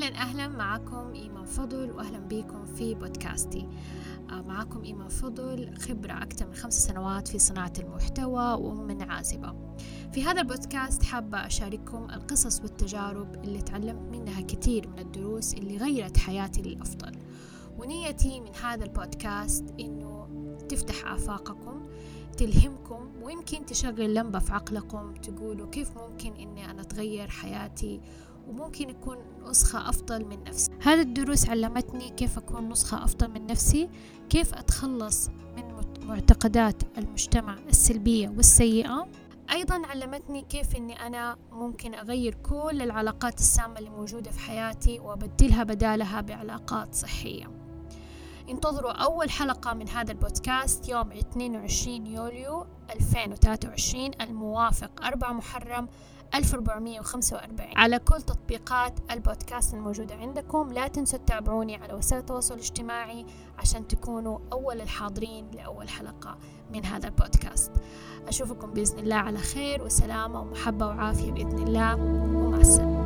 معاكم إيمان فضل وأهلا بكم في بودكاستي. آه، معاكم إيمان فضل خبرة أكثر من خمس سنوات في صناعة المحتوى ومن عازبة. في هذا البودكاست حابة أشارككم القصص والتجارب اللي تعلمت منها كثير من الدروس اللي غيرت حياتي للأفضل. ونيتي من هذا البودكاست إنه تفتح آفاقكم تلهمكم ويمكن تشغل لمبة في عقلكم تقولوا كيف ممكن إني أنا أتغير حياتي وممكن يكون نسخة أفضل من نفسي. هذه الدروس علمتني كيف أكون نسخة أفضل من نفسي كيف أتخلص من معتقدات المجتمع السلبية والسيئة. أيضا علمتني كيف أني أنا ممكن أغير كل العلاقات السامة اللي موجودة في حياتي وأبدلها بدالها بعلاقات صحية. انتظروا أول حلقة من هذا البودكاست يوم 22 يوليو 2023 الموافق 4 محرم 1445 على كل تطبيقات البودكاست الموجودة عندكم لا تنسوا تتابعوني على وسائل التواصل الاجتماعي عشان تكونوا أول الحاضرين لأول حلقة من هذا البودكاست. أشوفكم بإذن الله على خير وسلامة ومحبة وعافية بإذن الله. ومع السلامة.